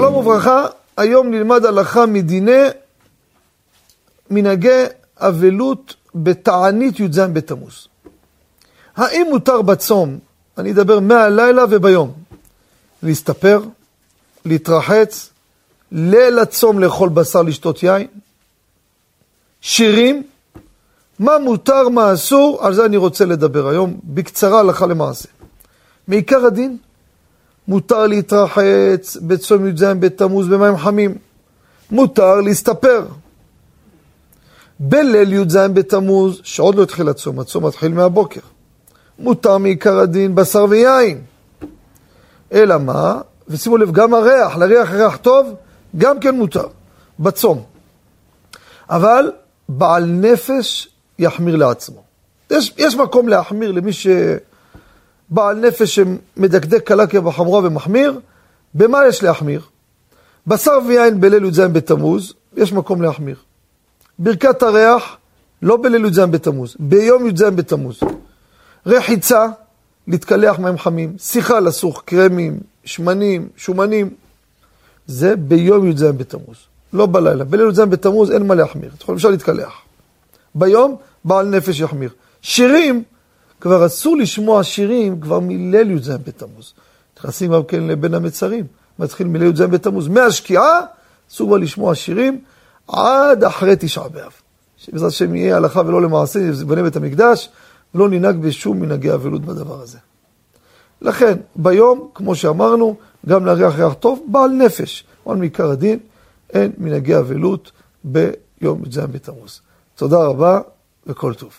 שלום וברכה, היום נלמד הלכה מדיני מנהגי אבלות בתענית י"ז בתמוז. האם מותר בצום, אני אדבר מהלילה וביום, להסתפר, להתרחץ, ליל הצום לאכול בשר, לשתות יין, שירים, מה מותר, מה אסור, על זה אני רוצה לדבר היום, בקצרה הלכה למעשה. מעיקר הדין, מותר להתרחץ בצום י"ז בתמוז במים חמים. מותר להסתפר. בליל י"ז בתמוז, שעוד לא התחיל הצום, הצום מתחיל מהבוקר. מותר מעיקר הדין בשר ויין. אלא מה? ושימו לב, גם הריח, לריח ריח טוב, גם כן מותר, בצום. אבל בעל נפש יחמיר לעצמו. יש, יש מקום להחמיר למי ש... בעל נפש שמדקדק קלה כבחמורה ומחמיר, במה יש להחמיר? בשר ויין בליל י"ז בתמוז, יש מקום להחמיר. ברכת הריח, לא בליל י"ז בתמוז, ביום י"ז בתמוז. רחיצה, להתקלח מים חמים, שיחה לסוך קרמים, שמנים, שומנים, זה ביום י"ז בתמוז, לא בלילה. בליל י"ז בתמוז אין מה להחמיר, אפשר להתקלח. ביום, בעל נפש יחמיר. שירים, כבר אסור לשמוע שירים כבר מליל י"ז בתמוז. נכנסים גם כן לבין המצרים, מתחיל מליל י"ז בתמוז. מהשקיעה אסור כבר לשמוע שירים עד אחרי תשעה באב. שבעזרת השם יהיה הלכה ולא למעשה, יבנה בית המקדש, ולא ננהג בשום מנהגי אבלות בדבר הזה. לכן, ביום, כמו שאמרנו, גם להריח ריח טוב, בעל נפש. אבל מעיקר הדין, אין מנהגי אבלות ביום י"ז בתמוז. תודה רבה וכל טוב.